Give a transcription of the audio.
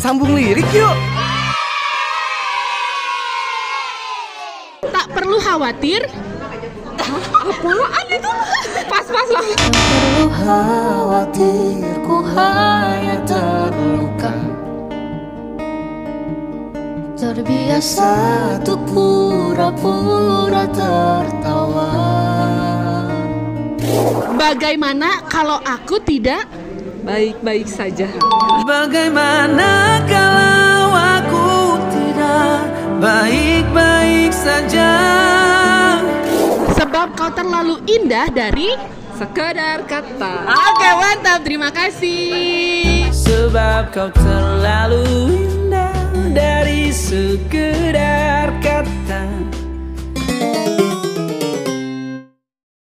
Sambung lirik yuk. Tak perlu khawatir. Apaan itu? Pas-pas lah. perlu khawatir ku hanya terluka Terbiasa untuk pura-pura tertawa Bagaimana kalau aku tidak Baik-baik saja. Bagaimana kalau aku tidak baik-baik saja? sebab kau terlalu indah dari Sekedar kata. Oke, mantap. Terima kasih. Sebab kau terlalu indah dari sekedar